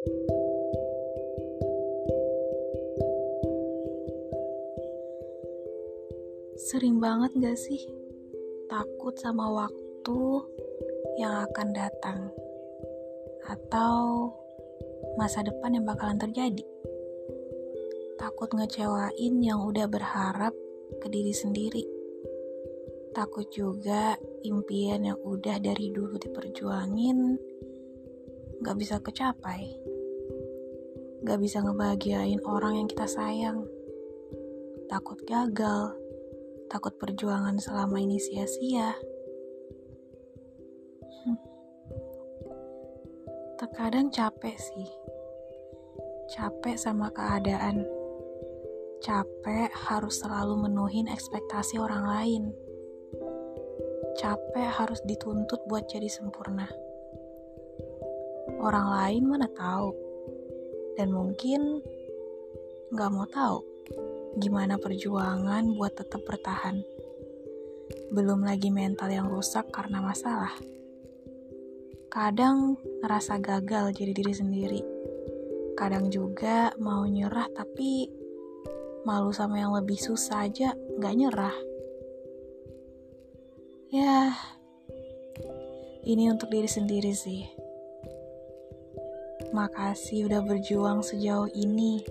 Sering banget gak sih takut sama waktu yang akan datang atau masa depan yang bakalan terjadi? Takut ngecewain yang udah berharap ke diri sendiri. Takut juga impian yang udah dari dulu diperjuangin gak bisa kecapai. Gak bisa ngebahagiain orang yang kita sayang. Takut gagal takut perjuangan selama ini sia-sia. Hmm. Terkadang capek sih, capek sama keadaan, capek harus selalu menuhin ekspektasi orang lain, capek harus dituntut buat jadi sempurna. Orang lain mana tahu, dan mungkin nggak mau tahu gimana perjuangan buat tetap bertahan. Belum lagi mental yang rusak karena masalah. Kadang ngerasa gagal jadi diri sendiri. Kadang juga mau nyerah tapi malu sama yang lebih susah aja gak nyerah. Ya, ini untuk diri sendiri sih. Makasih udah berjuang sejauh ini.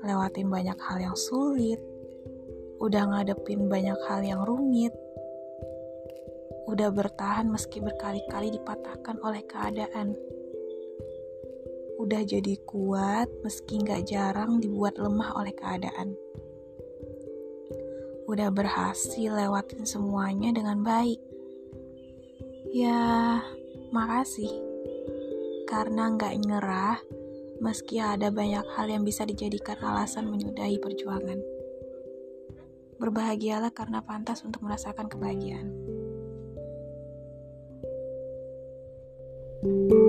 Lewatin banyak hal yang sulit, udah ngadepin banyak hal yang rumit, udah bertahan meski berkali-kali dipatahkan oleh keadaan, udah jadi kuat meski nggak jarang dibuat lemah oleh keadaan, udah berhasil lewatin semuanya dengan baik. Ya, makasih. Karena nggak nyerah, meski ada banyak hal yang bisa dijadikan alasan menyudahi perjuangan. Berbahagialah karena pantas untuk merasakan kebahagiaan. thank you